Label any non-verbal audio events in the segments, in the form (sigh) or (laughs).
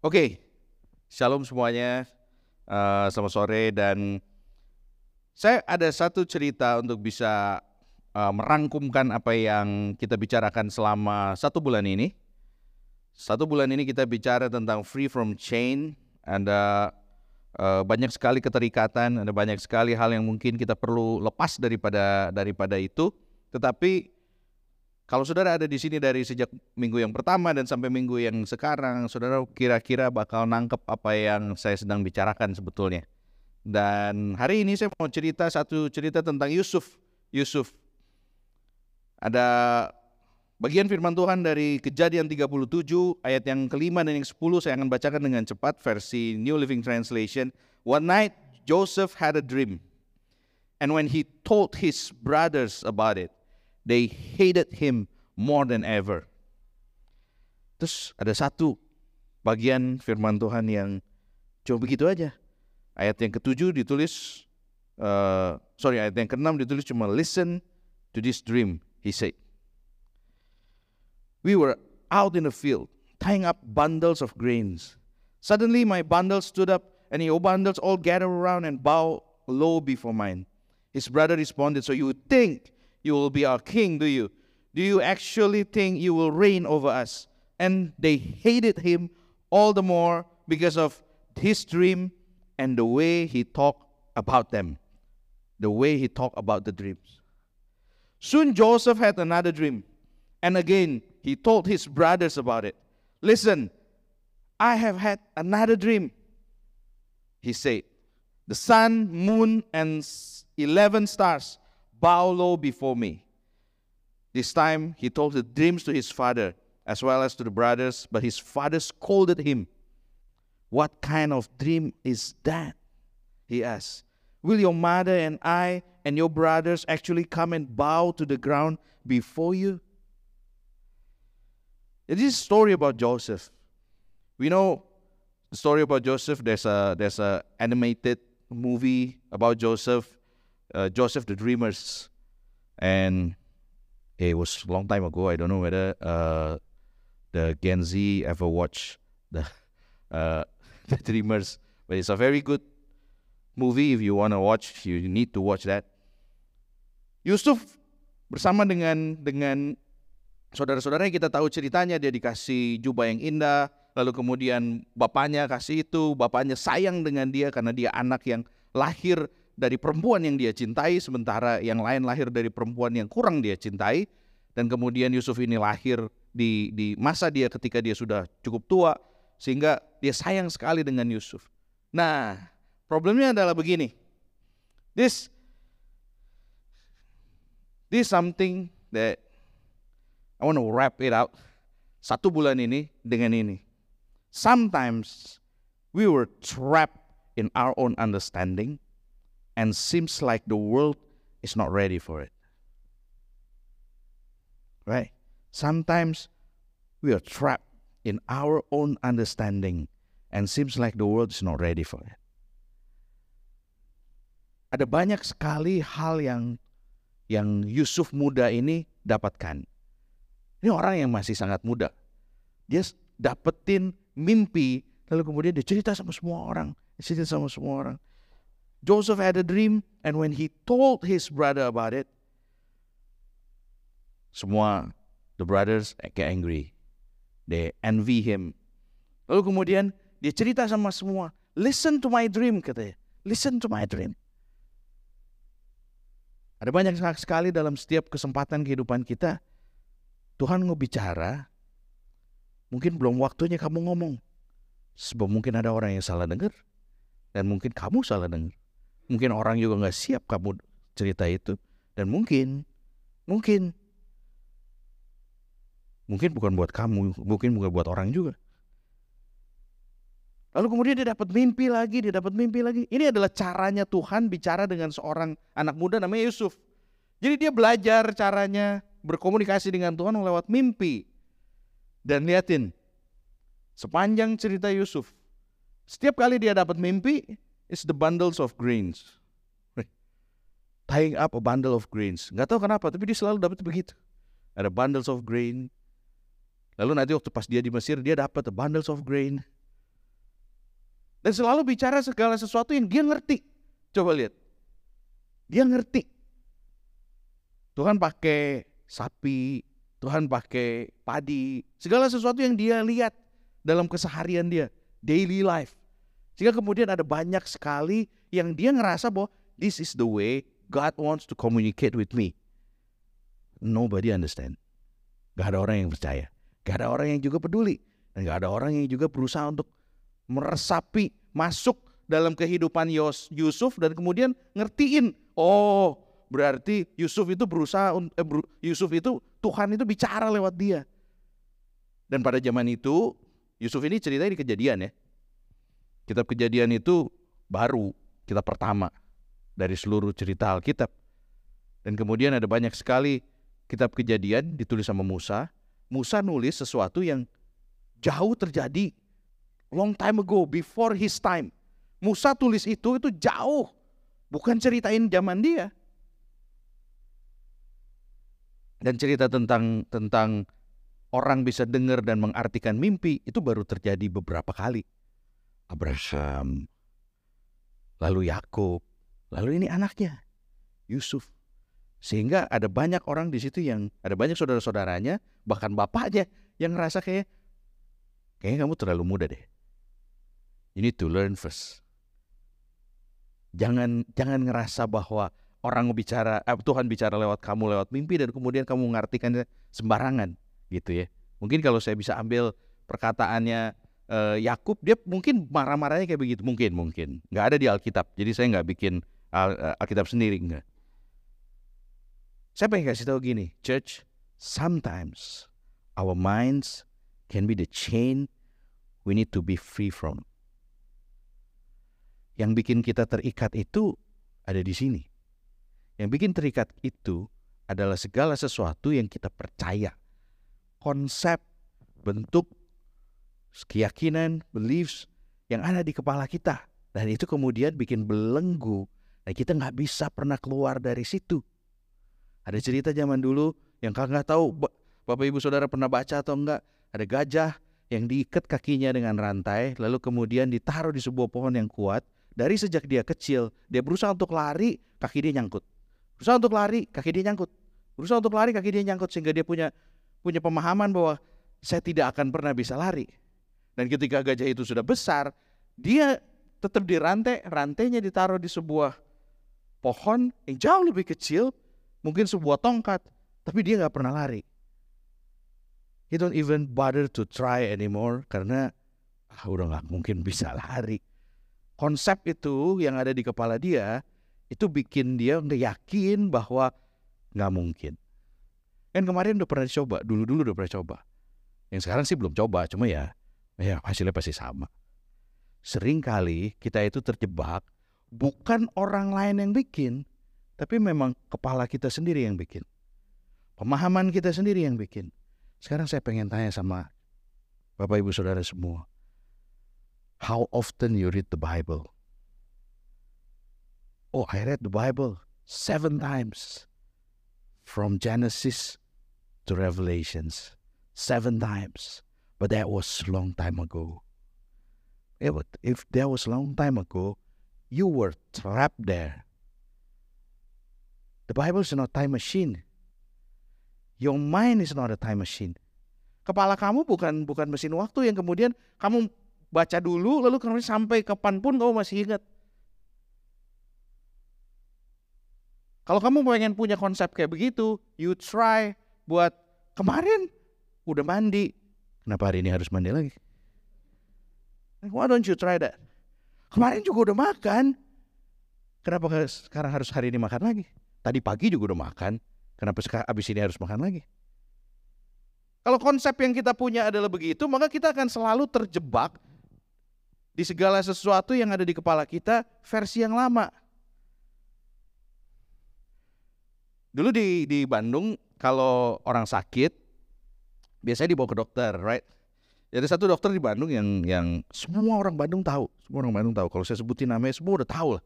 Oke, shalom semuanya. Uh, selamat sore dan saya ada satu cerita untuk bisa uh, merangkumkan apa yang kita bicarakan selama satu bulan ini. Satu bulan ini kita bicara tentang free from chain. Ada uh, banyak sekali keterikatan, ada banyak sekali hal yang mungkin kita perlu lepas daripada daripada itu. Tetapi kalau saudara ada di sini dari sejak minggu yang pertama dan sampai minggu yang sekarang, saudara kira-kira bakal nangkep apa yang saya sedang bicarakan sebetulnya. Dan hari ini saya mau cerita satu cerita tentang Yusuf. Yusuf. Ada bagian firman Tuhan dari Kejadian 37 ayat yang kelima dan yang sepuluh saya akan bacakan dengan cepat versi New Living Translation. One night Joseph had a dream. And when he told his brothers about it, They hated him more than ever. Terus ada satu bagian firman Tuhan yang cuma begitu aja. Ayat yang ketujuh ditulis, uh, sorry ayat yang keenam ditulis cuma listen to this dream, he said. We were out in the field, tying up bundles of grains. Suddenly my bundle stood up, and your bundles all gathered around and bow low before mine. His brother responded, So you think you will be our king, do you? Do you actually think you will reign over us? And they hated him all the more because of his dream and the way he talked about them, the way he talked about the dreams. Soon Joseph had another dream, and again he told his brothers about it. Listen, I have had another dream, he said. The sun, moon, and 11 stars bow low before me. This time he told the dreams to his father as well as to the brothers, but his father scolded him. What kind of dream is that? He asked. Will your mother and I and your brothers actually come and bow to the ground before you? It is a story about Joseph. We know the story about Joseph. There's a there's a animated movie about Joseph uh, Joseph the Dreamers, and it was a long time ago. I don't know whether uh, the Gen Z ever watched the (laughs) uh, (laughs) the Dreamers, but it's a very good movie. If you want to watch, you need to watch that. Yusuf bersama dengan dengan saudara-saudaranya kita tahu ceritanya dia dikasih jubah yang indah, lalu kemudian bapaknya kasih itu, bapaknya sayang dengan dia karena dia anak yang lahir dari perempuan yang dia cintai, sementara yang lain lahir dari perempuan yang kurang dia cintai. Dan kemudian Yusuf ini lahir di, di masa dia ketika dia sudah cukup tua, sehingga dia sayang sekali dengan Yusuf. Nah, problemnya adalah begini. This, this something that I want to wrap it out. Satu bulan ini dengan ini. Sometimes we were trapped in our own understanding and seems like the world is not ready for it. Right? Sometimes we are trapped in our own understanding and seems like the world is not ready for it. Ada banyak sekali hal yang yang Yusuf muda ini dapatkan. Ini orang yang masih sangat muda. Dia dapetin mimpi, lalu kemudian dia cerita sama semua orang, cerita sama semua orang. Joseph had a dream, and when he told his brother about it, semua the brothers get angry. They envy him. Lalu kemudian dia cerita sama semua, listen to my dream katanya. Listen to my dream. Ada banyak sekali dalam setiap kesempatan kehidupan kita, Tuhan mau bicara, mungkin belum waktunya kamu ngomong. Sebab mungkin ada orang yang salah dengar, dan mungkin kamu salah dengar. Mungkin orang juga nggak siap kamu cerita itu. Dan mungkin, mungkin, mungkin bukan buat kamu, mungkin bukan buat orang juga. Lalu kemudian dia dapat mimpi lagi, dia dapat mimpi lagi. Ini adalah caranya Tuhan bicara dengan seorang anak muda namanya Yusuf. Jadi dia belajar caranya berkomunikasi dengan Tuhan lewat mimpi. Dan liatin, sepanjang cerita Yusuf, setiap kali dia dapat mimpi, is the bundles of grains. Tying up a bundle of grains. Nggak tahu kenapa, tapi dia selalu dapat begitu. Ada bundles of grain. Lalu nanti waktu pas dia di Mesir, dia dapat the bundles of grain. Dan selalu bicara segala sesuatu yang dia ngerti. Coba lihat. Dia ngerti. Tuhan pakai sapi, Tuhan pakai padi, segala sesuatu yang dia lihat dalam keseharian dia, daily life. Sehingga kemudian ada banyak sekali yang dia ngerasa bahwa this is the way God wants to communicate with me. Nobody understand. Gak ada orang yang percaya. Gak ada orang yang juga peduli. Dan gak ada orang yang juga berusaha untuk meresapi, masuk dalam kehidupan Yusuf dan kemudian ngertiin. Oh, Berarti Yusuf itu berusaha eh, Yusuf itu Tuhan itu bicara lewat dia. Dan pada zaman itu Yusuf ini ceritanya di kejadian ya. Kitab kejadian itu baru kitab pertama dari seluruh cerita Alkitab. Dan kemudian ada banyak sekali kitab kejadian ditulis sama Musa. Musa nulis sesuatu yang jauh terjadi long time ago, before his time. Musa tulis itu itu jauh, bukan ceritain zaman dia. Dan cerita tentang tentang orang bisa dengar dan mengartikan mimpi itu baru terjadi beberapa kali. Abraham, lalu Yakub, lalu ini anaknya Yusuf. Sehingga ada banyak orang di situ yang ada banyak saudara-saudaranya, bahkan bapaknya yang ngerasa kayak kayaknya kamu terlalu muda deh. You need to learn first. Jangan jangan ngerasa bahwa orang bicara eh, Tuhan bicara lewat kamu lewat mimpi dan kemudian kamu mengartikannya sembarangan gitu ya. Mungkin kalau saya bisa ambil perkataannya eh, Yakub dia mungkin marah-marahnya kayak begitu mungkin mungkin nggak ada di Alkitab jadi saya nggak bikin Al eh, Alkitab sendiri enggak. Saya pengen kasih tahu gini, church, sometimes our minds can be the chain we need to be free from. Yang bikin kita terikat itu ada di sini. Yang bikin terikat itu adalah segala sesuatu yang kita percaya. Konsep, bentuk, keyakinan, beliefs yang ada di kepala kita. Dan itu kemudian bikin belenggu. Dan kita nggak bisa pernah keluar dari situ. Ada cerita zaman dulu yang kalian nggak tahu Bapak Ibu Saudara pernah baca atau enggak. Ada gajah yang diikat kakinya dengan rantai lalu kemudian ditaruh di sebuah pohon yang kuat. Dari sejak dia kecil, dia berusaha untuk lari, kaki dia nyangkut. Berusaha untuk lari, kaki dia nyangkut. Berusaha untuk lari, kaki dia nyangkut sehingga dia punya punya pemahaman bahwa saya tidak akan pernah bisa lari. Dan ketika gajah itu sudah besar, dia tetap dirantai, rantainya ditaruh di sebuah pohon yang jauh lebih kecil, mungkin sebuah tongkat, tapi dia nggak pernah lari. He don't even bother to try anymore karena ah, udah nggak mungkin (laughs) bisa lari. Konsep itu yang ada di kepala dia itu bikin dia udah yakin bahwa nggak mungkin. Kan kemarin udah pernah coba, dulu-dulu udah pernah coba. Yang sekarang sih belum coba, cuma ya, ya hasilnya pasti sama. Sering kali kita itu terjebak bukan orang lain yang bikin, tapi memang kepala kita sendiri yang bikin. Pemahaman kita sendiri yang bikin. Sekarang saya pengen tanya sama Bapak Ibu Saudara semua. How often you read the Bible? Oh, I read the Bible seven times from Genesis to Revelations. Seven times. But that was long time ago. But if that was long time ago, you were trapped there. The Bible is not time machine. Your mind is not a time machine. Kepala kamu bukan bukan mesin waktu yang kemudian kamu baca dulu lalu kemudian sampai kapan pun kamu masih ingat. Kalau kamu pengen punya konsep kayak begitu, you try buat kemarin udah mandi. Kenapa hari ini harus mandi lagi? Why don't you try that? Kemarin juga udah makan. Kenapa sekarang harus hari ini makan lagi? Tadi pagi juga udah makan. Kenapa sekarang abis ini harus makan lagi? Kalau konsep yang kita punya adalah begitu, maka kita akan selalu terjebak di segala sesuatu yang ada di kepala kita versi yang lama. Dulu di di Bandung kalau orang sakit biasanya dibawa ke dokter, right? Jadi satu dokter di Bandung yang yang semua orang Bandung tahu, semua orang Bandung tahu. Kalau saya sebutin namanya semua udah tahu lah.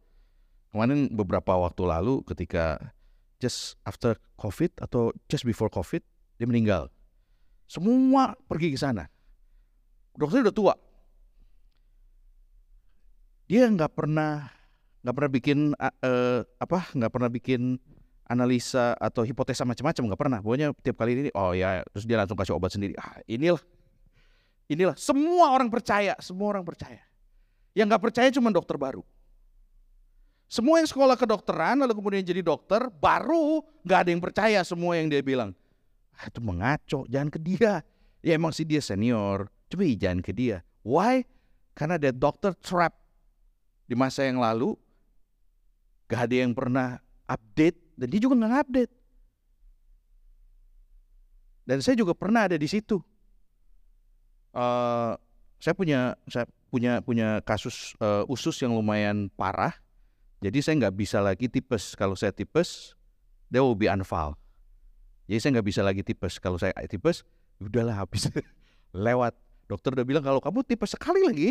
Kemarin beberapa waktu lalu ketika just after COVID atau just before COVID dia meninggal. Semua pergi ke sana. Dokternya udah tua. dia nggak pernah nggak pernah bikin uh, apa nggak pernah bikin analisa atau hipotesa macam-macam nggak pernah. Pokoknya tiap kali ini oh ya terus dia langsung kasih obat sendiri. Ah inilah inilah. Semua orang percaya semua orang percaya. Yang nggak percaya cuma dokter baru. Semua yang sekolah kedokteran lalu kemudian jadi dokter baru nggak ada yang percaya semua yang dia bilang. Ah, itu mengaco jangan ke dia. Ya emang sih dia senior. Coba jangan ke dia. Why? Karena dia dokter trap. Di masa yang lalu gak ada yang pernah update dan dia juga nggak update. Dan saya juga pernah ada di situ. Uh, saya punya saya punya punya kasus uh, usus yang lumayan parah. Jadi saya nggak bisa lagi tipes. Kalau saya tipes, dia will be unfall. Jadi saya nggak bisa lagi tipes. Kalau saya tipes, udahlah habis (laughs) lewat. Dokter udah bilang kalau kamu tipes sekali lagi,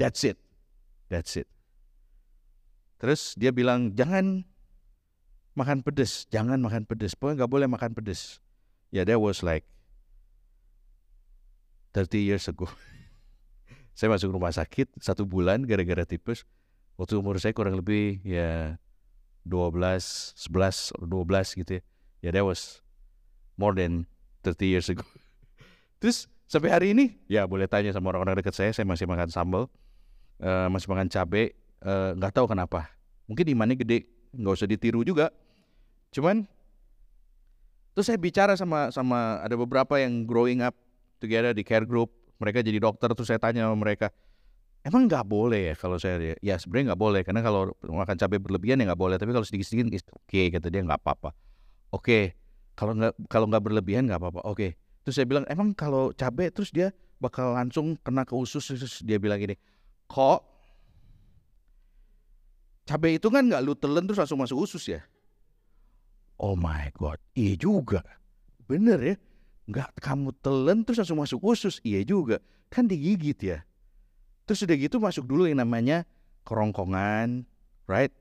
that's it, that's it. Terus dia bilang jangan makan pedes, jangan makan pedes. Pokoknya nggak boleh makan pedes. Ya, yeah, that was like 30 years ago. (laughs) saya masuk rumah sakit satu bulan gara-gara tipes. Waktu umur saya kurang lebih ya 12, 11, 12 gitu ya. Ya, yeah, that was more than 30 years ago. (laughs) Terus sampai hari ini, ya boleh tanya sama orang-orang dekat saya, saya masih makan sambal, uh, masih makan cabai, eh, nggak uh, tahu kenapa. Mungkin imannya gede, nggak usah ditiru juga. Cuman terus saya bicara sama sama ada beberapa yang growing up together di care group, mereka jadi dokter terus saya tanya sama mereka, emang nggak boleh ya kalau saya ya sebenarnya nggak boleh karena kalau makan cabai berlebihan ya nggak boleh tapi kalau sedikit-sedikit oke okay, kata dia nggak apa-apa. Oke, okay. kalau nggak kalau nggak berlebihan nggak apa-apa. Oke. Okay. Terus saya bilang emang kalau cabai terus dia bakal langsung kena ke usus terus dia bilang gini, kok cabai itu kan nggak lu telan terus langsung masuk usus ya? Oh my God, iya juga. Bener ya, nggak kamu telan terus langsung masuk usus, iya juga. Kan digigit ya. Terus udah gitu masuk dulu yang namanya kerongkongan, right?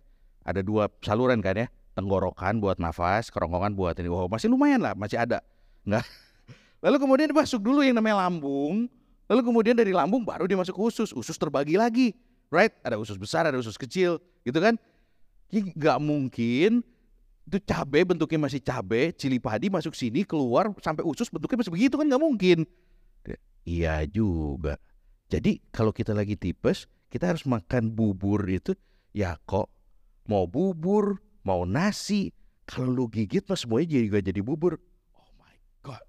Ada dua saluran kan ya, tenggorokan buat nafas, kerongkongan buat ini. Oh masih lumayan lah, masih ada. Nggak. (laughs) Lalu kemudian masuk dulu yang namanya lambung, lalu kemudian dari lambung baru dia masuk usus. Usus terbagi lagi, right? Ada usus besar, ada usus kecil, gitu kan? Gak mungkin itu cabai bentuknya masih cabai, cili padi masuk sini keluar sampai usus bentuknya masih begitu kan nggak mungkin. Iya juga. Jadi kalau kita lagi tipes, kita harus makan bubur itu ya kok mau bubur, mau nasi, kalau lu gigit mas semuanya jadi juga jadi bubur. Oh my god.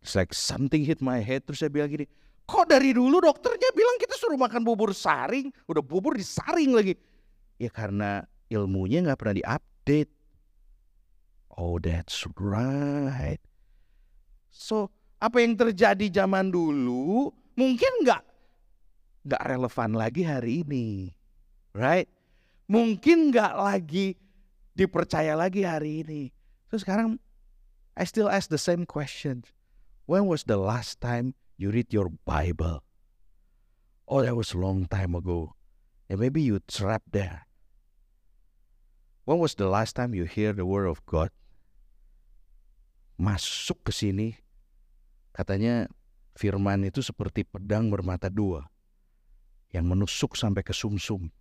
It's like something hit my head terus saya bilang gini, kok dari dulu dokternya bilang kita suruh makan bubur saring, udah bubur disaring lagi. Ya karena ilmunya nggak pernah di-up did. Oh, that's right. So, apa yang terjadi zaman dulu mungkin nggak nggak relevan lagi hari ini, right? Mungkin nggak lagi dipercaya lagi hari ini. So sekarang, I still ask the same question. When was the last time you read your Bible? Oh, that was a long time ago. And maybe you trapped there. When was the last time you hear the word of God? Masuk ke sini, katanya firman itu seperti pedang bermata dua yang menusuk sampai ke sumsum. -sum.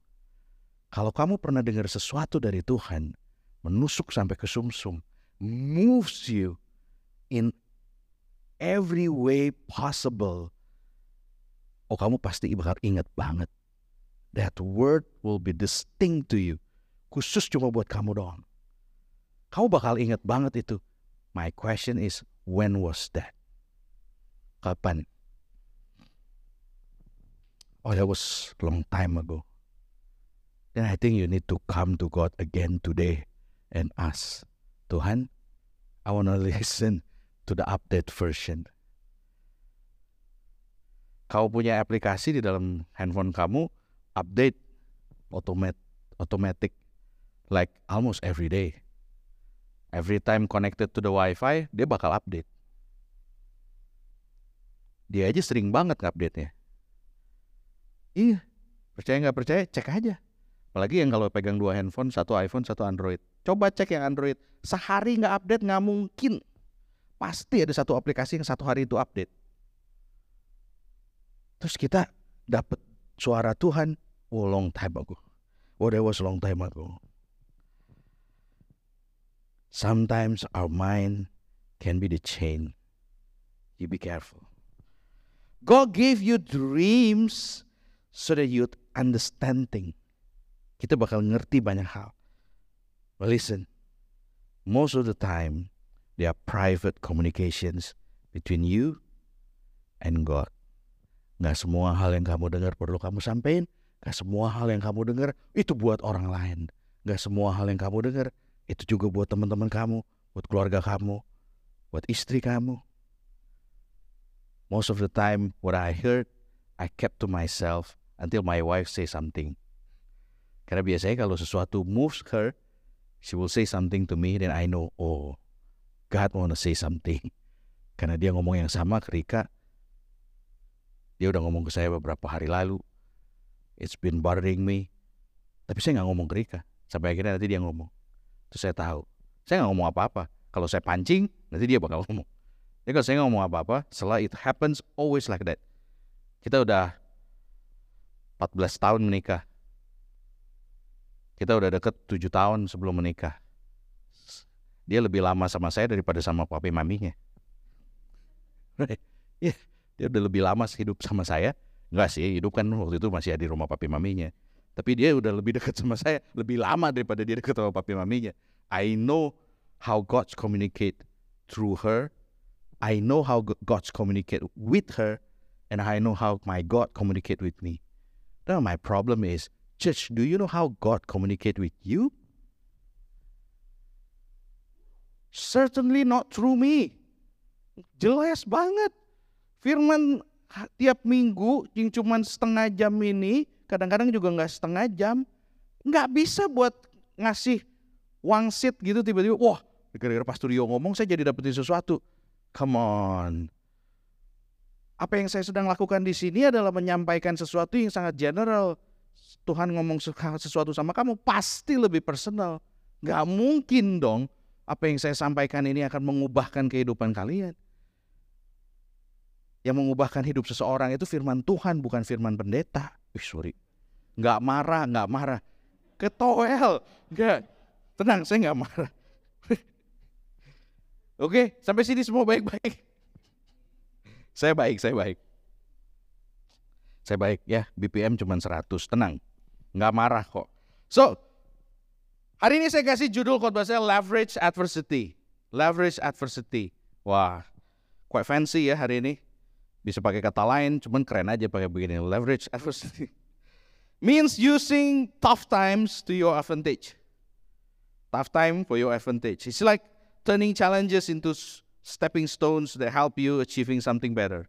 Kalau kamu pernah dengar sesuatu dari Tuhan, menusuk sampai ke sumsum, -sum, moves you in every way possible. Oh, kamu pasti bakal ingat banget. That word will be distinct to you khusus cuma buat kamu doang. Kamu bakal ingat banget itu. My question is, when was that? Kapan? Oh, that was long time ago. Then I think you need to come to God again today and ask, Tuhan, I want to (laughs) listen to the update version. Kau punya aplikasi di dalam handphone kamu, update automatic, automatic like almost every day. Every time connected to the Wi-Fi, dia bakal update. Dia aja sering banget update-nya. Iya, percaya nggak percaya, cek aja. Apalagi yang kalau pegang dua handphone, satu iPhone, satu Android. Coba cek yang Android. Sehari nggak update nggak mungkin. Pasti ada satu aplikasi yang satu hari itu update. Terus kita dapat suara Tuhan, oh long time ago. Oh that was long time ago. Sometimes our mind can be the chain. You be careful. God gave you dreams so that you understanding. Kita bakal ngerti banyak hal. But listen, most of the time, there are private communications between you and God. Gak semua hal yang kamu dengar perlu kamu sampaikan. Gak semua hal yang kamu dengar itu buat orang lain. Gak semua hal yang kamu dengar itu juga buat teman-teman kamu, buat keluarga kamu, buat istri kamu. Most of the time, what I heard, I kept to myself until my wife say something. Karena biasanya kalau sesuatu moves her, she will say something to me, then I know, oh, God wanna say something. (laughs) Karena dia ngomong yang sama ke Rika, dia udah ngomong ke saya beberapa hari lalu. It's been bothering me. Tapi saya nggak ngomong ke Rika. Sampai akhirnya nanti dia ngomong. Terus saya tahu. Saya nggak ngomong apa-apa. Kalau saya pancing, nanti dia bakal ngomong. Jadi kalau saya nggak ngomong apa-apa, setelah it happens always like that. Kita udah 14 tahun menikah. Kita udah deket 7 tahun sebelum menikah. Dia lebih lama sama saya daripada sama papi maminya. Right? Yeah. Dia udah lebih lama hidup sama saya. Enggak sih, hidup kan waktu itu masih di rumah papi maminya. Tapi dia udah lebih dekat sama saya, lebih lama daripada dia dekat sama papi maminya. I know how God communicate through her. I know how God communicate with her. And I know how my God communicate with me. Now my problem is, church, do you know how God communicate with you? Certainly not through me. Jelas banget. Firman tiap minggu yang cuma setengah jam ini, kadang-kadang juga nggak setengah jam, nggak bisa buat ngasih wangsit gitu tiba-tiba, wah gara-gara Pastor Yo ngomong saya jadi dapetin sesuatu. Come on. Apa yang saya sedang lakukan di sini adalah menyampaikan sesuatu yang sangat general. Tuhan ngomong sesuatu sama kamu pasti lebih personal. Gak mungkin dong apa yang saya sampaikan ini akan mengubahkan kehidupan kalian. Yang mengubahkan hidup seseorang itu firman Tuhan, bukan firman pendeta. Wih, sorry. Nggak marah, nggak marah. Ketoel. Nggak. Tenang, saya nggak marah. (laughs) Oke, sampai sini semua baik-baik. Saya baik, saya baik. Saya baik ya, BPM cuma 100, tenang. Nggak marah kok. So, hari ini saya kasih judul khotbah saya Leverage Adversity. Leverage Adversity. Wah, quite fancy ya hari ini. Bisa pakai kata lain, cuman keren aja pakai begini. Leverage adversity. (laughs) Means using tough times to your advantage. Tough time for your advantage. It's like turning challenges into stepping stones that help you achieving something better.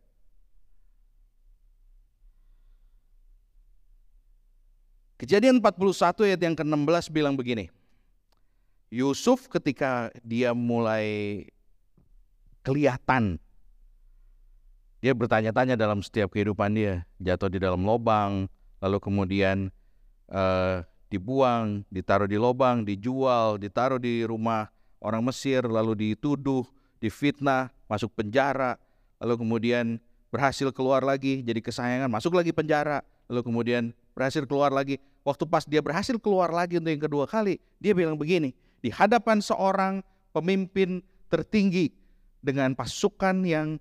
Kejadian 41 ayat yang ke-16 bilang begini. Yusuf ketika dia mulai kelihatan dia bertanya-tanya dalam setiap kehidupan dia, jatuh di dalam lubang, lalu kemudian uh, dibuang, ditaruh di lubang, dijual, ditaruh di rumah orang Mesir, lalu dituduh, difitnah, masuk penjara, lalu kemudian berhasil keluar lagi, jadi kesayangan, masuk lagi penjara, lalu kemudian berhasil keluar lagi. Waktu pas dia berhasil keluar lagi untuk yang kedua kali, dia bilang begini, di hadapan seorang pemimpin tertinggi dengan pasukan yang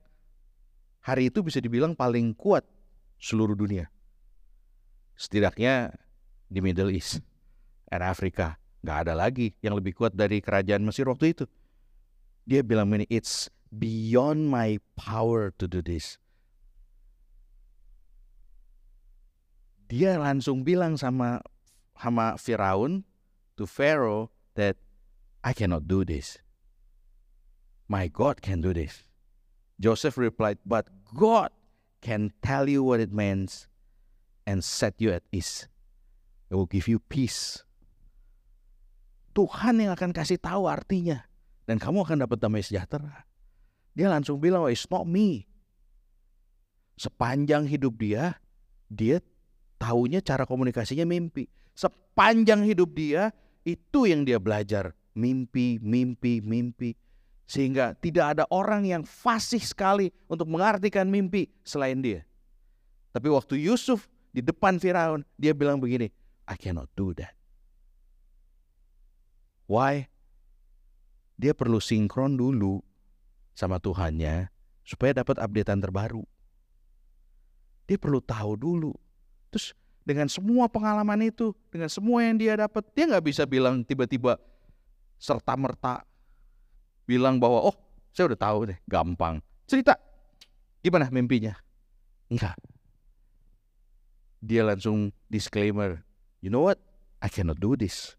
hari itu bisa dibilang paling kuat seluruh dunia. Setidaknya di Middle East dan Afrika. Nggak ada lagi yang lebih kuat dari kerajaan Mesir waktu itu. Dia bilang ini, it's beyond my power to do this. Dia langsung bilang sama sama Firaun to Pharaoh that I cannot do this. My God can do this. Joseph replied, But God can tell you what it means and set you at ease. It will give you peace. Tuhan yang akan kasih tahu artinya. Dan kamu akan dapat damai sejahtera. Dia langsung bilang, oh, it's not me. Sepanjang hidup dia, dia tahunya cara komunikasinya mimpi. Sepanjang hidup dia, itu yang dia belajar. Mimpi, mimpi, mimpi. Sehingga tidak ada orang yang fasih sekali untuk mengartikan mimpi selain dia. Tapi waktu Yusuf di depan Firaun, dia bilang begini, I cannot do that. Why? Dia perlu sinkron dulu sama Tuhannya supaya dapat updatean terbaru. Dia perlu tahu dulu. Terus dengan semua pengalaman itu, dengan semua yang dia dapat, dia nggak bisa bilang tiba-tiba serta merta bilang bahwa oh saya udah tahu deh, gampang. Cerita gimana mimpinya? Enggak. Dia langsung disclaimer, you know what? I cannot do this.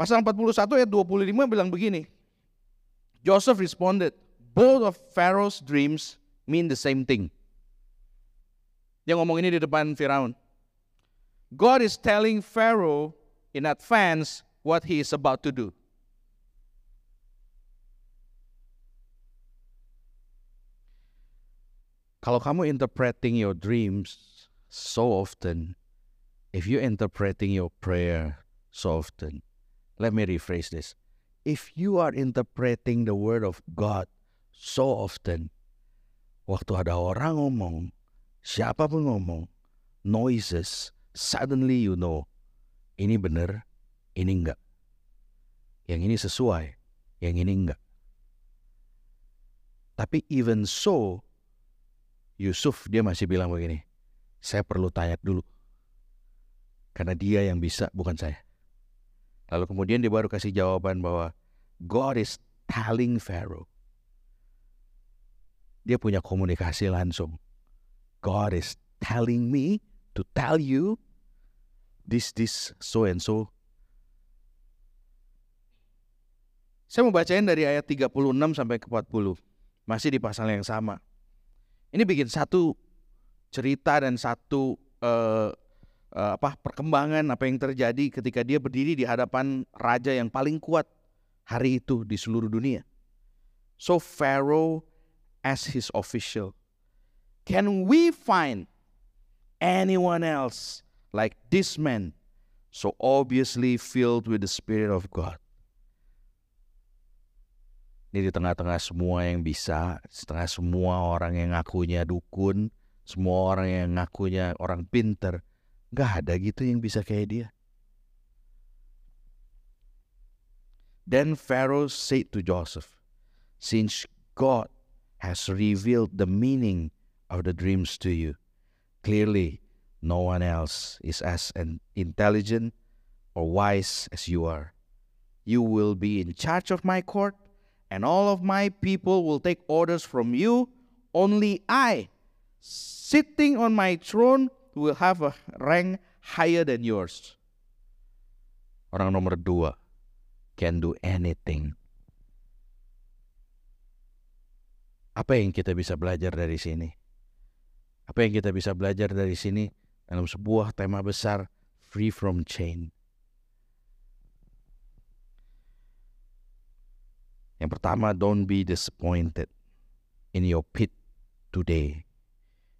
Pasal 41 ayat 25 bilang begini. Joseph responded, both of Pharaoh's dreams mean the same thing. Dia ngomong ini di depan Firaun. God is telling Pharaoh in advance what he is about to do. Kalau kamu interpreting your dreams so often, if you interpreting your prayer so often, let me rephrase this. If you are interpreting the word of God so often, waktu ada orang ngomong, siapa pun ngomong, noises, suddenly you know, ini benar, ini enggak. Yang ini sesuai, yang ini enggak. Tapi even so, Yusuf dia masih bilang begini, saya perlu tanya dulu. Karena dia yang bisa, bukan saya. Lalu kemudian dia baru kasih jawaban bahwa God is telling Pharaoh dia punya komunikasi langsung. God is telling me to tell you this, this, so and so. Saya mau bacain dari ayat 36 sampai ke 40. Masih di pasal yang sama. Ini bikin satu cerita dan satu uh, uh, apa perkembangan apa yang terjadi ketika dia berdiri di hadapan raja yang paling kuat hari itu di seluruh dunia. So Pharaoh as his official. Can we find anyone else like this man, so obviously filled with the Spirit of God? Ini di tengah-tengah semua yang bisa, setengah semua orang yang ngakunya dukun, semua orang yang ngakunya orang pinter, gak ada gitu yang bisa kayak dia. Then Pharaoh said to Joseph, Since God has revealed the meaning of the dreams to you. Clearly, no one else is as intelligent or wise as you are. You will be in charge of my court, and all of my people will take orders from you. Only I, sitting on my throne, will have a rank higher than yours. Orang nomor dua can do anything Apa yang kita bisa belajar dari sini? Apa yang kita bisa belajar dari sini dalam sebuah tema besar free from chain? Yang pertama, don't be disappointed in your pit today.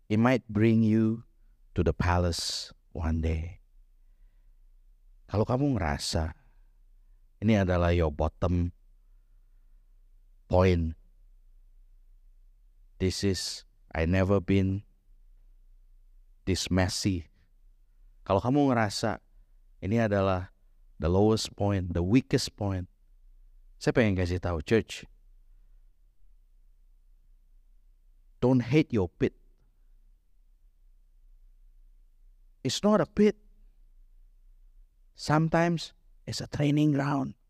It might bring you to the palace one day. Kalau kamu ngerasa ini adalah your bottom point This is I never been this messy. Kalau kamu ngerasa ini adalah the lowest point, the weakest point, saya pengen kasih tahu church. Don't hate your pit. It's not a pit. Sometimes it's a training ground.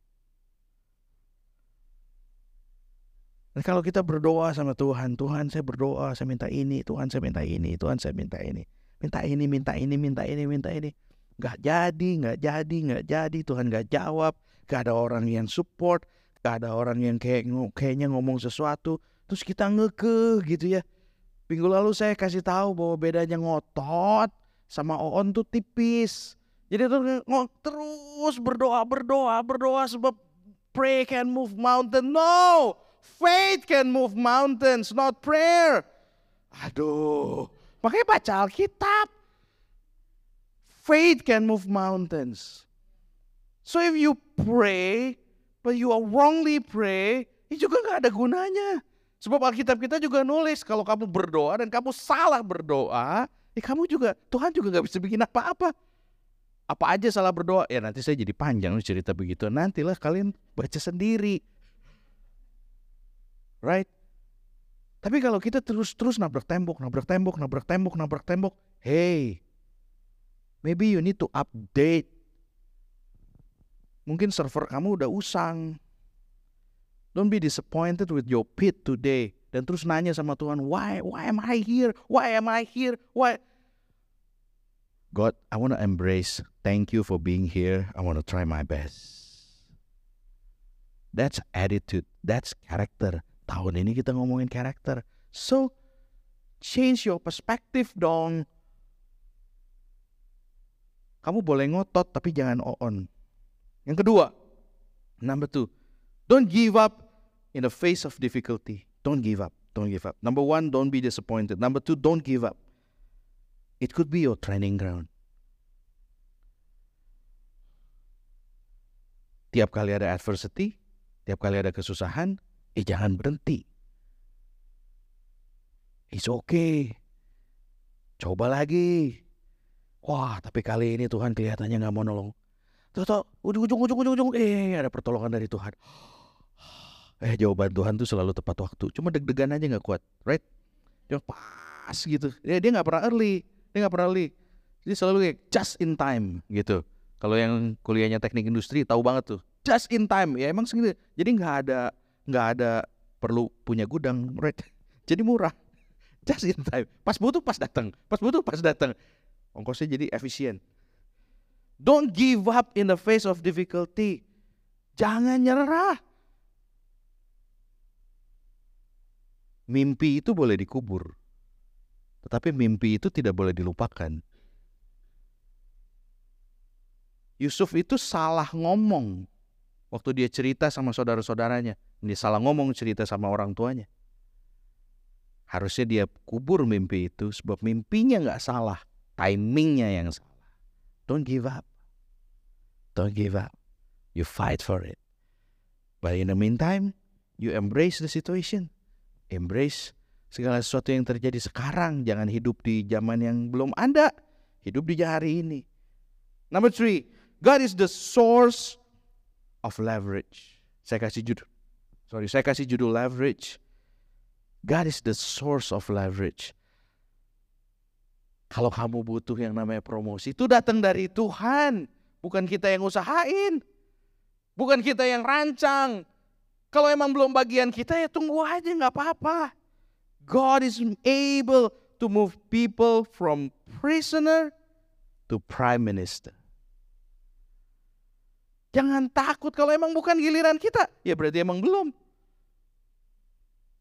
Dan kalau kita berdoa sama Tuhan, Tuhan saya berdoa, saya minta ini, Tuhan saya minta ini, Tuhan saya minta ini. Minta ini, minta ini, minta ini, minta ini. Gak jadi, gak jadi, gak jadi, Tuhan gak jawab. Gak ada orang yang support, ada orang yang kayak kayaknya ngomong sesuatu. Terus kita ngeke gitu ya. Minggu lalu saya kasih tahu bahwa bedanya ngotot sama oon tuh tipis. Jadi tuh terus berdoa, berdoa, berdoa sebab pray can move mountain. No, Faith can move mountains, not prayer. Aduh, makanya baca Alkitab. Faith can move mountains. So if you pray, but you are wrongly pray, itu juga nggak ada gunanya. Sebab Alkitab kita juga nulis kalau kamu berdoa dan kamu salah berdoa, ya kamu juga Tuhan juga nggak bisa bikin apa-apa. Apa aja salah berdoa, ya nanti saya jadi panjang cerita begitu. Nantilah kalian baca sendiri. Right? Tapi kalau kita terus-terus nabrak tembok, nabrak tembok, nabrak tembok, nabrak tembok, hey, maybe you need to update. Mungkin server kamu udah usang, Don't be disappointed with your pit today. Dan terus nanya sama Tuhan, why, why am I here? Why am I here? Why? God, I want to embrace. Thank you for being here. I want to try my best. That's attitude. That's character. Tahun ini kita ngomongin karakter. So, change your perspective dong. Kamu boleh ngotot tapi jangan on. Yang kedua, number two, Don't give up in the face of difficulty. Don't give up. Don't give up. Number one, don't be disappointed. Number two, don't give up. It could be your training ground. Tiap kali ada adversity, tiap kali ada kesusahan, eh jangan berhenti. It's okay. Coba lagi. Wah, tapi kali ini Tuhan kelihatannya nggak mau nolong. Tuh, ujung, ujung, ujung, ujung, ujung, eh ada pertolongan dari Tuhan. Eh jawaban Tuhan tuh selalu tepat waktu. Cuma deg-degan aja nggak kuat right? Dia pas gitu. Dia dia nggak pernah early dia nggak pernah early. Jadi selalu kayak just in time gitu. Kalau yang kuliahnya teknik industri tahu banget tuh. Just in time. Ya emang segitu. Jadi nggak ada nggak ada perlu punya gudang right? (laughs) Jadi murah. (laughs) Just in time. Pas butuh pas datang pas butuh pas datang ongkosnya jadi efisien don't give up in the face of difficulty jangan nyerah Mimpi itu boleh dikubur, tetapi mimpi itu tidak boleh dilupakan. Yusuf itu salah ngomong waktu dia cerita sama saudara-saudaranya. Dia salah ngomong cerita sama orang tuanya. Harusnya dia kubur mimpi itu sebab mimpinya nggak salah, timingnya yang salah. Don't give up. Don't give up. You fight for it. But in the meantime, you embrace the situation embrace segala sesuatu yang terjadi sekarang. Jangan hidup di zaman yang belum ada. Hidup di hari ini. Number three, God is the source of leverage. Saya kasih judul. Sorry, saya kasih judul leverage. God is the source of leverage. Kalau kamu butuh yang namanya promosi, itu datang dari Tuhan. Bukan kita yang usahain. Bukan kita yang rancang. Kalau emang belum bagian kita ya tunggu aja nggak apa-apa. God is able to move people from prisoner to prime minister. Jangan takut kalau emang bukan giliran kita, ya berarti emang belum.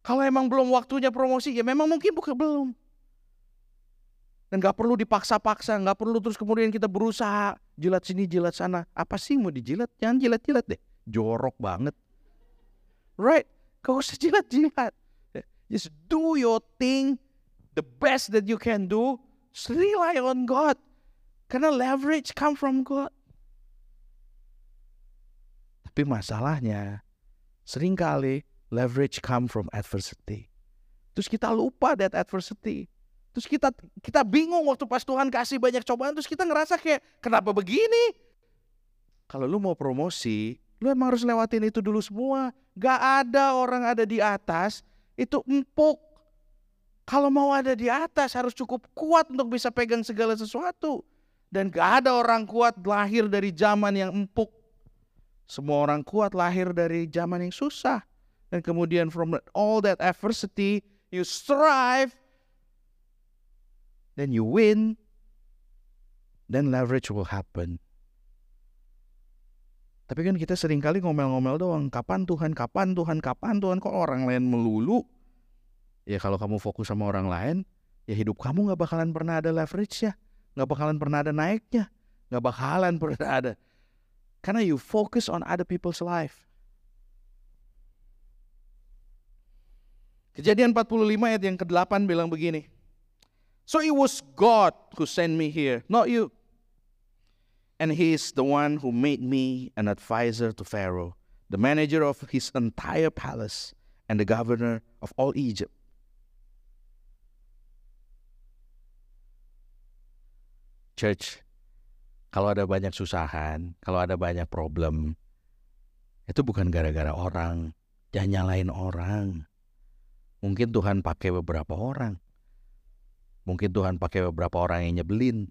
Kalau emang belum waktunya promosi, ya memang mungkin bukan belum. Dan gak perlu dipaksa-paksa, gak perlu terus kemudian kita berusaha jilat sini, jilat sana. Apa sih mau dijilat? Jangan jilat-jilat deh. Jorok banget. Right? Gak usah jilat-jilat. Just do your thing the best that you can do. Just rely on God. Karena leverage come from God. Tapi masalahnya, sering kali leverage come from adversity. Terus kita lupa that adversity. Terus kita kita bingung waktu pas Tuhan kasih banyak cobaan, terus kita ngerasa kayak kenapa begini? Kalau lu mau promosi, Lu emang harus lewatin itu dulu semua. Gak ada orang ada di atas itu empuk. Kalau mau ada di atas harus cukup kuat untuk bisa pegang segala sesuatu. Dan gak ada orang kuat lahir dari zaman yang empuk. Semua orang kuat lahir dari zaman yang susah. Dan kemudian from all that adversity, you strive, then you win, then leverage will happen. Tapi kan kita sering kali ngomel-ngomel doang. Kapan Tuhan, kapan Tuhan, kapan Tuhan. Kok orang lain melulu? Ya kalau kamu fokus sama orang lain, ya hidup kamu gak bakalan pernah ada leverage ya. Gak bakalan pernah ada naiknya. Gak bakalan (laughs) pernah ada. Karena you focus on other people's life. Kejadian 45 ayat yang ke-8 bilang begini. So it was God who sent me here, not you. And he is the one who made me an advisor to Pharaoh, the manager of his entire palace, and the governor of all Egypt. Church, kalau ada banyak susahan, kalau ada banyak problem, itu bukan gara-gara orang. Jangan nyalain orang. Mungkin Tuhan pakai beberapa orang. Mungkin Tuhan pakai beberapa orang yang nyebelin.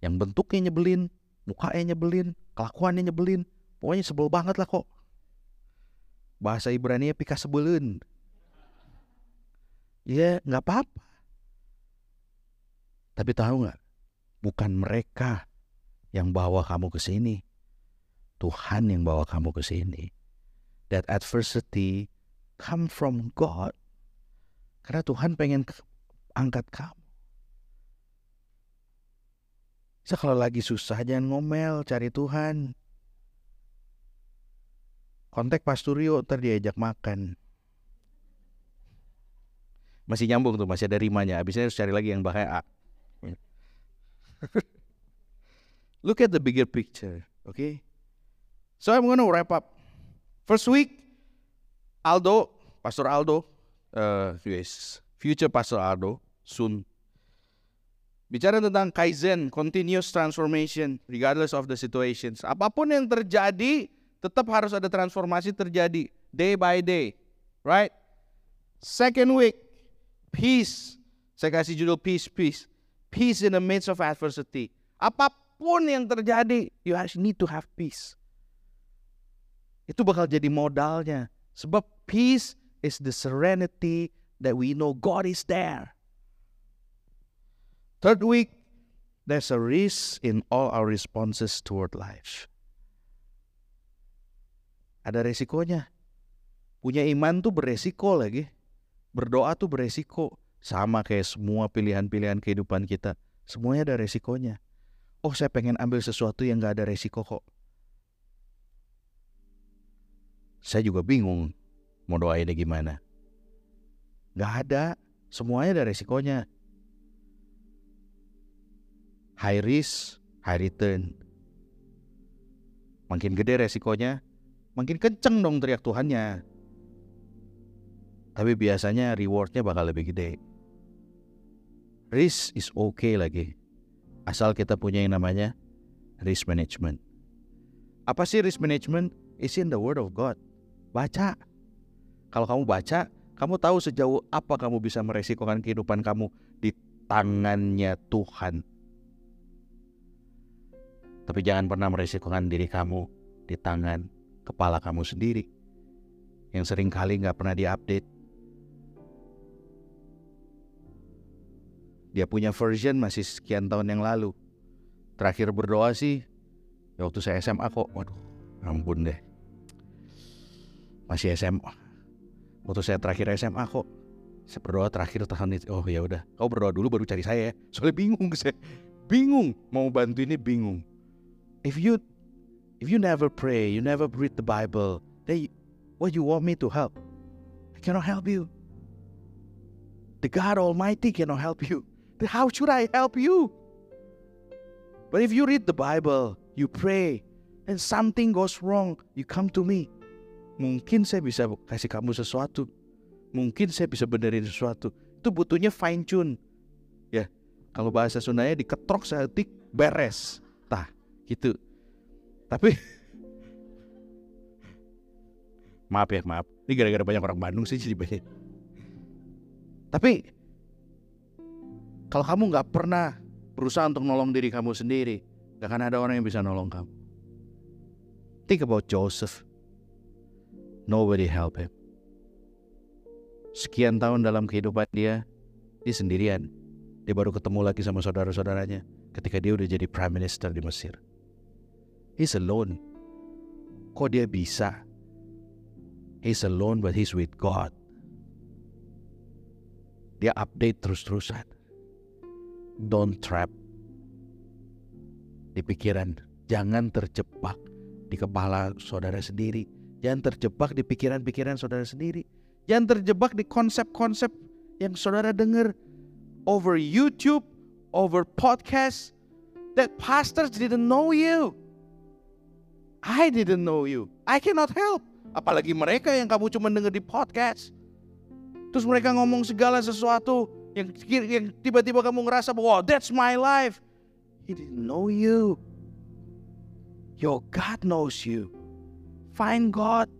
Yang bentuknya nyebelin, mukanya nyebelin, kelakuannya nyebelin. Pokoknya sebel banget lah kok. Bahasa Ibrani pika sebelun. Ya nggak apa-apa. Tapi tahu nggak? Bukan mereka yang bawa kamu ke sini. Tuhan yang bawa kamu ke sini. That adversity come from God. Karena Tuhan pengen angkat kamu. So, kalau lagi susah jangan ngomel, cari Tuhan. Kontak Pasturio, ntar diajak makan. Masih nyambung tuh, masih ada rimanya. Abisnya harus cari lagi yang bahaya A. (laughs) Look at the bigger picture, okay? So I'm gonna wrap up. First week, Aldo, Pastor Aldo, uh, yes, future Pastor Aldo, soon. Bicara tentang Kaizen, continuous transformation, regardless of the situations. Apa pun yang terjadi, tetap harus ada transformasi terjadi, day by day, right? Second week, peace. Saya kasih judul peace, peace. Peace in the midst of adversity. Apa pun yang terjadi, you need to have peace. Itu bakal jadi modalnya. Sebab peace is the serenity that we know God is there. Third week, there's a risk in all our responses toward life. Ada resikonya. Punya iman tuh beresiko lagi. Berdoa tuh beresiko. Sama kayak semua pilihan-pilihan kehidupan kita. Semuanya ada resikonya. Oh saya pengen ambil sesuatu yang gak ada resiko kok. Saya juga bingung mau doainnya gimana. Gak ada, semuanya ada resikonya. High risk, high return. Makin gede resikonya, makin kenceng dong teriak Tuhannya. Tapi biasanya rewardnya bakal lebih gede. Risk is okay lagi. Asal kita punya yang namanya risk management. Apa sih risk management? It's in the word of God. Baca. Kalau kamu baca, kamu tahu sejauh apa kamu bisa meresikokan kehidupan kamu di tangannya Tuhan. Tapi jangan pernah meresikokan diri kamu di tangan kepala kamu sendiri. Yang sering kali nggak pernah diupdate. Dia punya version masih sekian tahun yang lalu. Terakhir berdoa sih, ya waktu saya SMA kok. Waduh, ampun deh masih SMA waktu saya terakhir SMA kok saya berdoa terakhir tahan itu oh ya udah kau berdoa dulu baru cari saya ya soalnya bingung saya bingung mau bantu ini bingung if you if you never pray you never read the Bible then what you want me to help I cannot help you the God Almighty cannot help you then how should I help you but if you read the Bible you pray and something goes wrong you come to me Mungkin saya bisa kasih kamu sesuatu. Mungkin saya bisa benerin sesuatu. Itu butuhnya fine tune. Ya, kalau bahasa Sundanya diketrok seetik beres. Gitu. Tapi (laughs) maaf ya, maaf. Ini gara-gara banyak orang Bandung sih jadi banyak. Tapi kalau kamu nggak pernah berusaha untuk nolong diri kamu sendiri, gak akan ada orang yang bisa nolong kamu. Think about Joseph. Nobody help him. Sekian tahun dalam kehidupan dia, dia sendirian. Dia baru ketemu lagi sama saudara-saudaranya ketika dia udah jadi prime minister di Mesir. He's alone. Kok dia bisa? He's alone but he's with God. Dia update terus-terusan. Don't trap di pikiran. Jangan terjebak di kepala saudara sendiri Jangan terjebak di pikiran-pikiran saudara sendiri. Jangan terjebak di konsep-konsep yang saudara dengar over YouTube, over podcast that pastors didn't know you. I didn't know you. I cannot help. Apalagi mereka yang kamu cuma dengar di podcast. Terus mereka ngomong segala sesuatu yang, yang tiba-tiba kamu ngerasa bahwa wow, that's my life. He didn't know you. Your God knows you. Find God.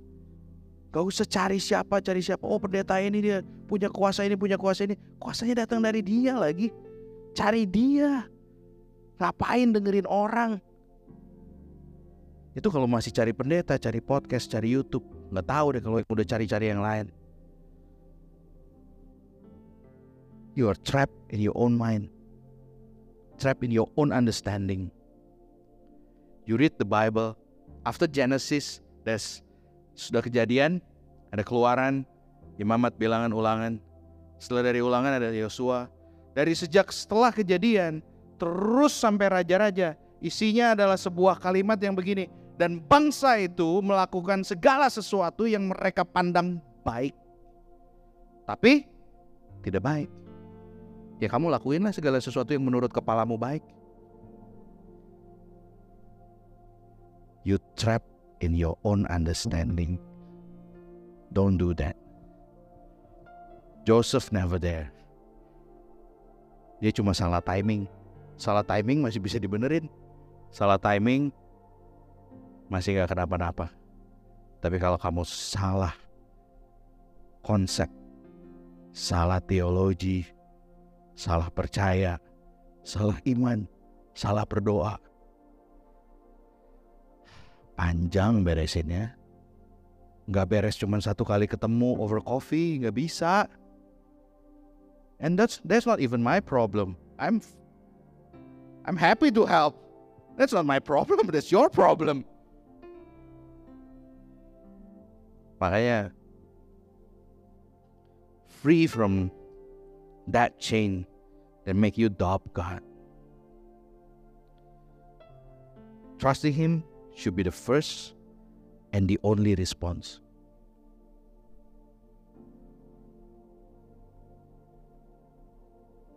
Gak usah cari siapa, cari siapa. Oh pendeta ini dia punya kuasa ini, punya kuasa ini. Kuasanya datang dari dia lagi. Cari dia. Ngapain dengerin orang? Itu kalau masih cari pendeta, cari podcast, cari YouTube. Nggak tahu deh kalau udah cari-cari yang lain. You are trapped in your own mind. Trapped in your own understanding. You read the Bible. After Genesis, there's sudah kejadian, ada keluaran, imamat bilangan ulangan. Setelah dari ulangan ada Yosua. Dari sejak setelah kejadian, terus sampai raja-raja, isinya adalah sebuah kalimat yang begini. Dan bangsa itu melakukan segala sesuatu yang mereka pandang baik. Tapi tidak baik. Ya kamu lakuinlah segala sesuatu yang menurut kepalamu baik. You trap in your own understanding. Don't do that. Joseph never there. Dia cuma salah timing. Salah timing masih bisa dibenerin. Salah timing masih gak kenapa-napa. Tapi kalau kamu salah konsep, salah teologi, salah percaya, salah iman, salah berdoa, panjang beresinnya. Gak beres cuma satu kali ketemu over coffee, gak bisa. And that's that's not even my problem. I'm I'm happy to help. That's not my problem, that's your problem. Makanya free from that chain that make you doubt God. Trusting Him should be the first and the only response.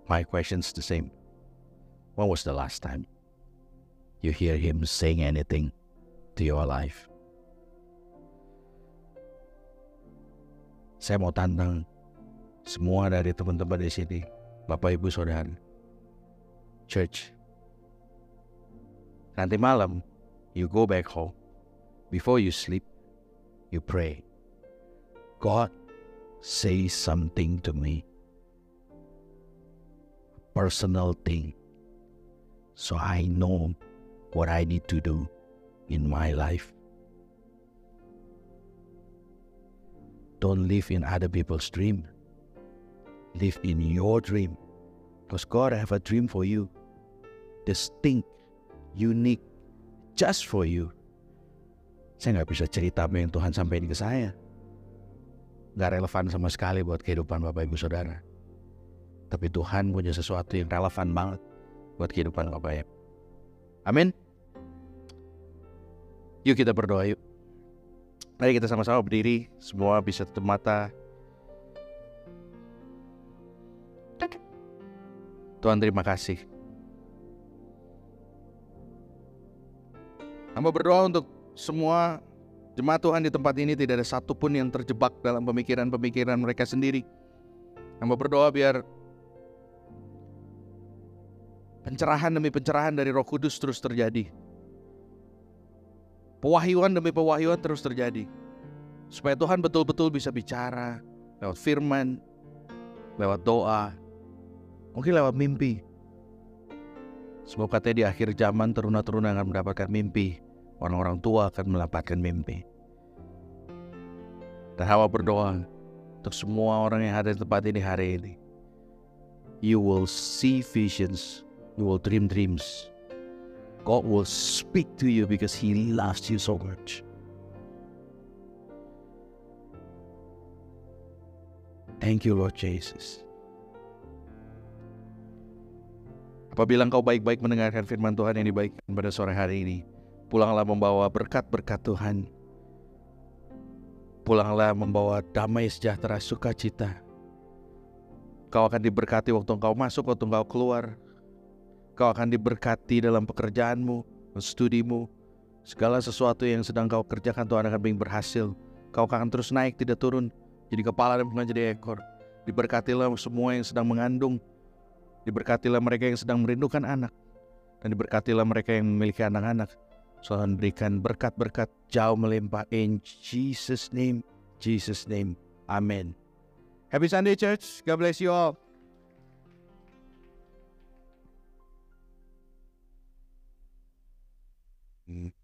My question's the same. When was the last time you hear Him saying anything to your life? Saya mau tantang semua dari teman-teman di sini, Bapak Ibu Saudara, church. Nanti malam, you go back home. Before you sleep, you pray. God, say something to me. Personal thing. So I know what I need to do in my life. Don't live in other people's dream. Live in your dream. Because God have a dream for you. Distinct, unique, just for you. Saya nggak bisa cerita apa yang Tuhan sampaikan ke saya. Nggak relevan sama sekali buat kehidupan Bapak Ibu Saudara. Tapi Tuhan punya sesuatu yang relevan banget buat kehidupan Bapak Ibu. Amin. Yuk kita berdoa yuk. Mari kita sama-sama berdiri, semua bisa tutup mata. Tuhan terima kasih. Hamba berdoa untuk semua jemaat Tuhan di tempat ini tidak ada satupun yang terjebak dalam pemikiran-pemikiran mereka sendiri. Hamba berdoa biar pencerahan demi pencerahan dari Roh Kudus terus terjadi Pewahyuan demi pewahyuan terus terjadi. Supaya Tuhan betul-betul bisa bicara lewat firman, lewat doa, mungkin lewat mimpi. Semoga katanya di akhir zaman teruna-teruna akan mendapatkan mimpi. Orang-orang tua akan mendapatkan mimpi. Dan hawa berdoa untuk semua orang yang ada di tempat ini hari ini. You will see visions, you will dream dreams. God will speak to you because He loves you so much. Thank you, Lord Jesus. Apabila engkau baik-baik mendengarkan firman Tuhan yang dibaikkan pada sore hari ini, pulanglah membawa berkat-berkat Tuhan. Pulanglah membawa damai sejahtera sukacita. Kau akan diberkati waktu engkau masuk, waktu engkau keluar, Kau akan diberkati dalam pekerjaanmu, studimu, segala sesuatu yang sedang kau kerjakan Tuhan akan bikin berhasil. Kau akan terus naik tidak turun, jadi kepala dan bukan jadi ekor. Diberkatilah semua yang sedang mengandung. Diberkatilah mereka yang sedang merindukan anak. Dan diberkatilah mereka yang memiliki anak-anak. Tuhan berikan berkat-berkat jauh melimpah. In Jesus name, Jesus name. Amen. Happy Sunday church. God bless you all. Mm-hmm.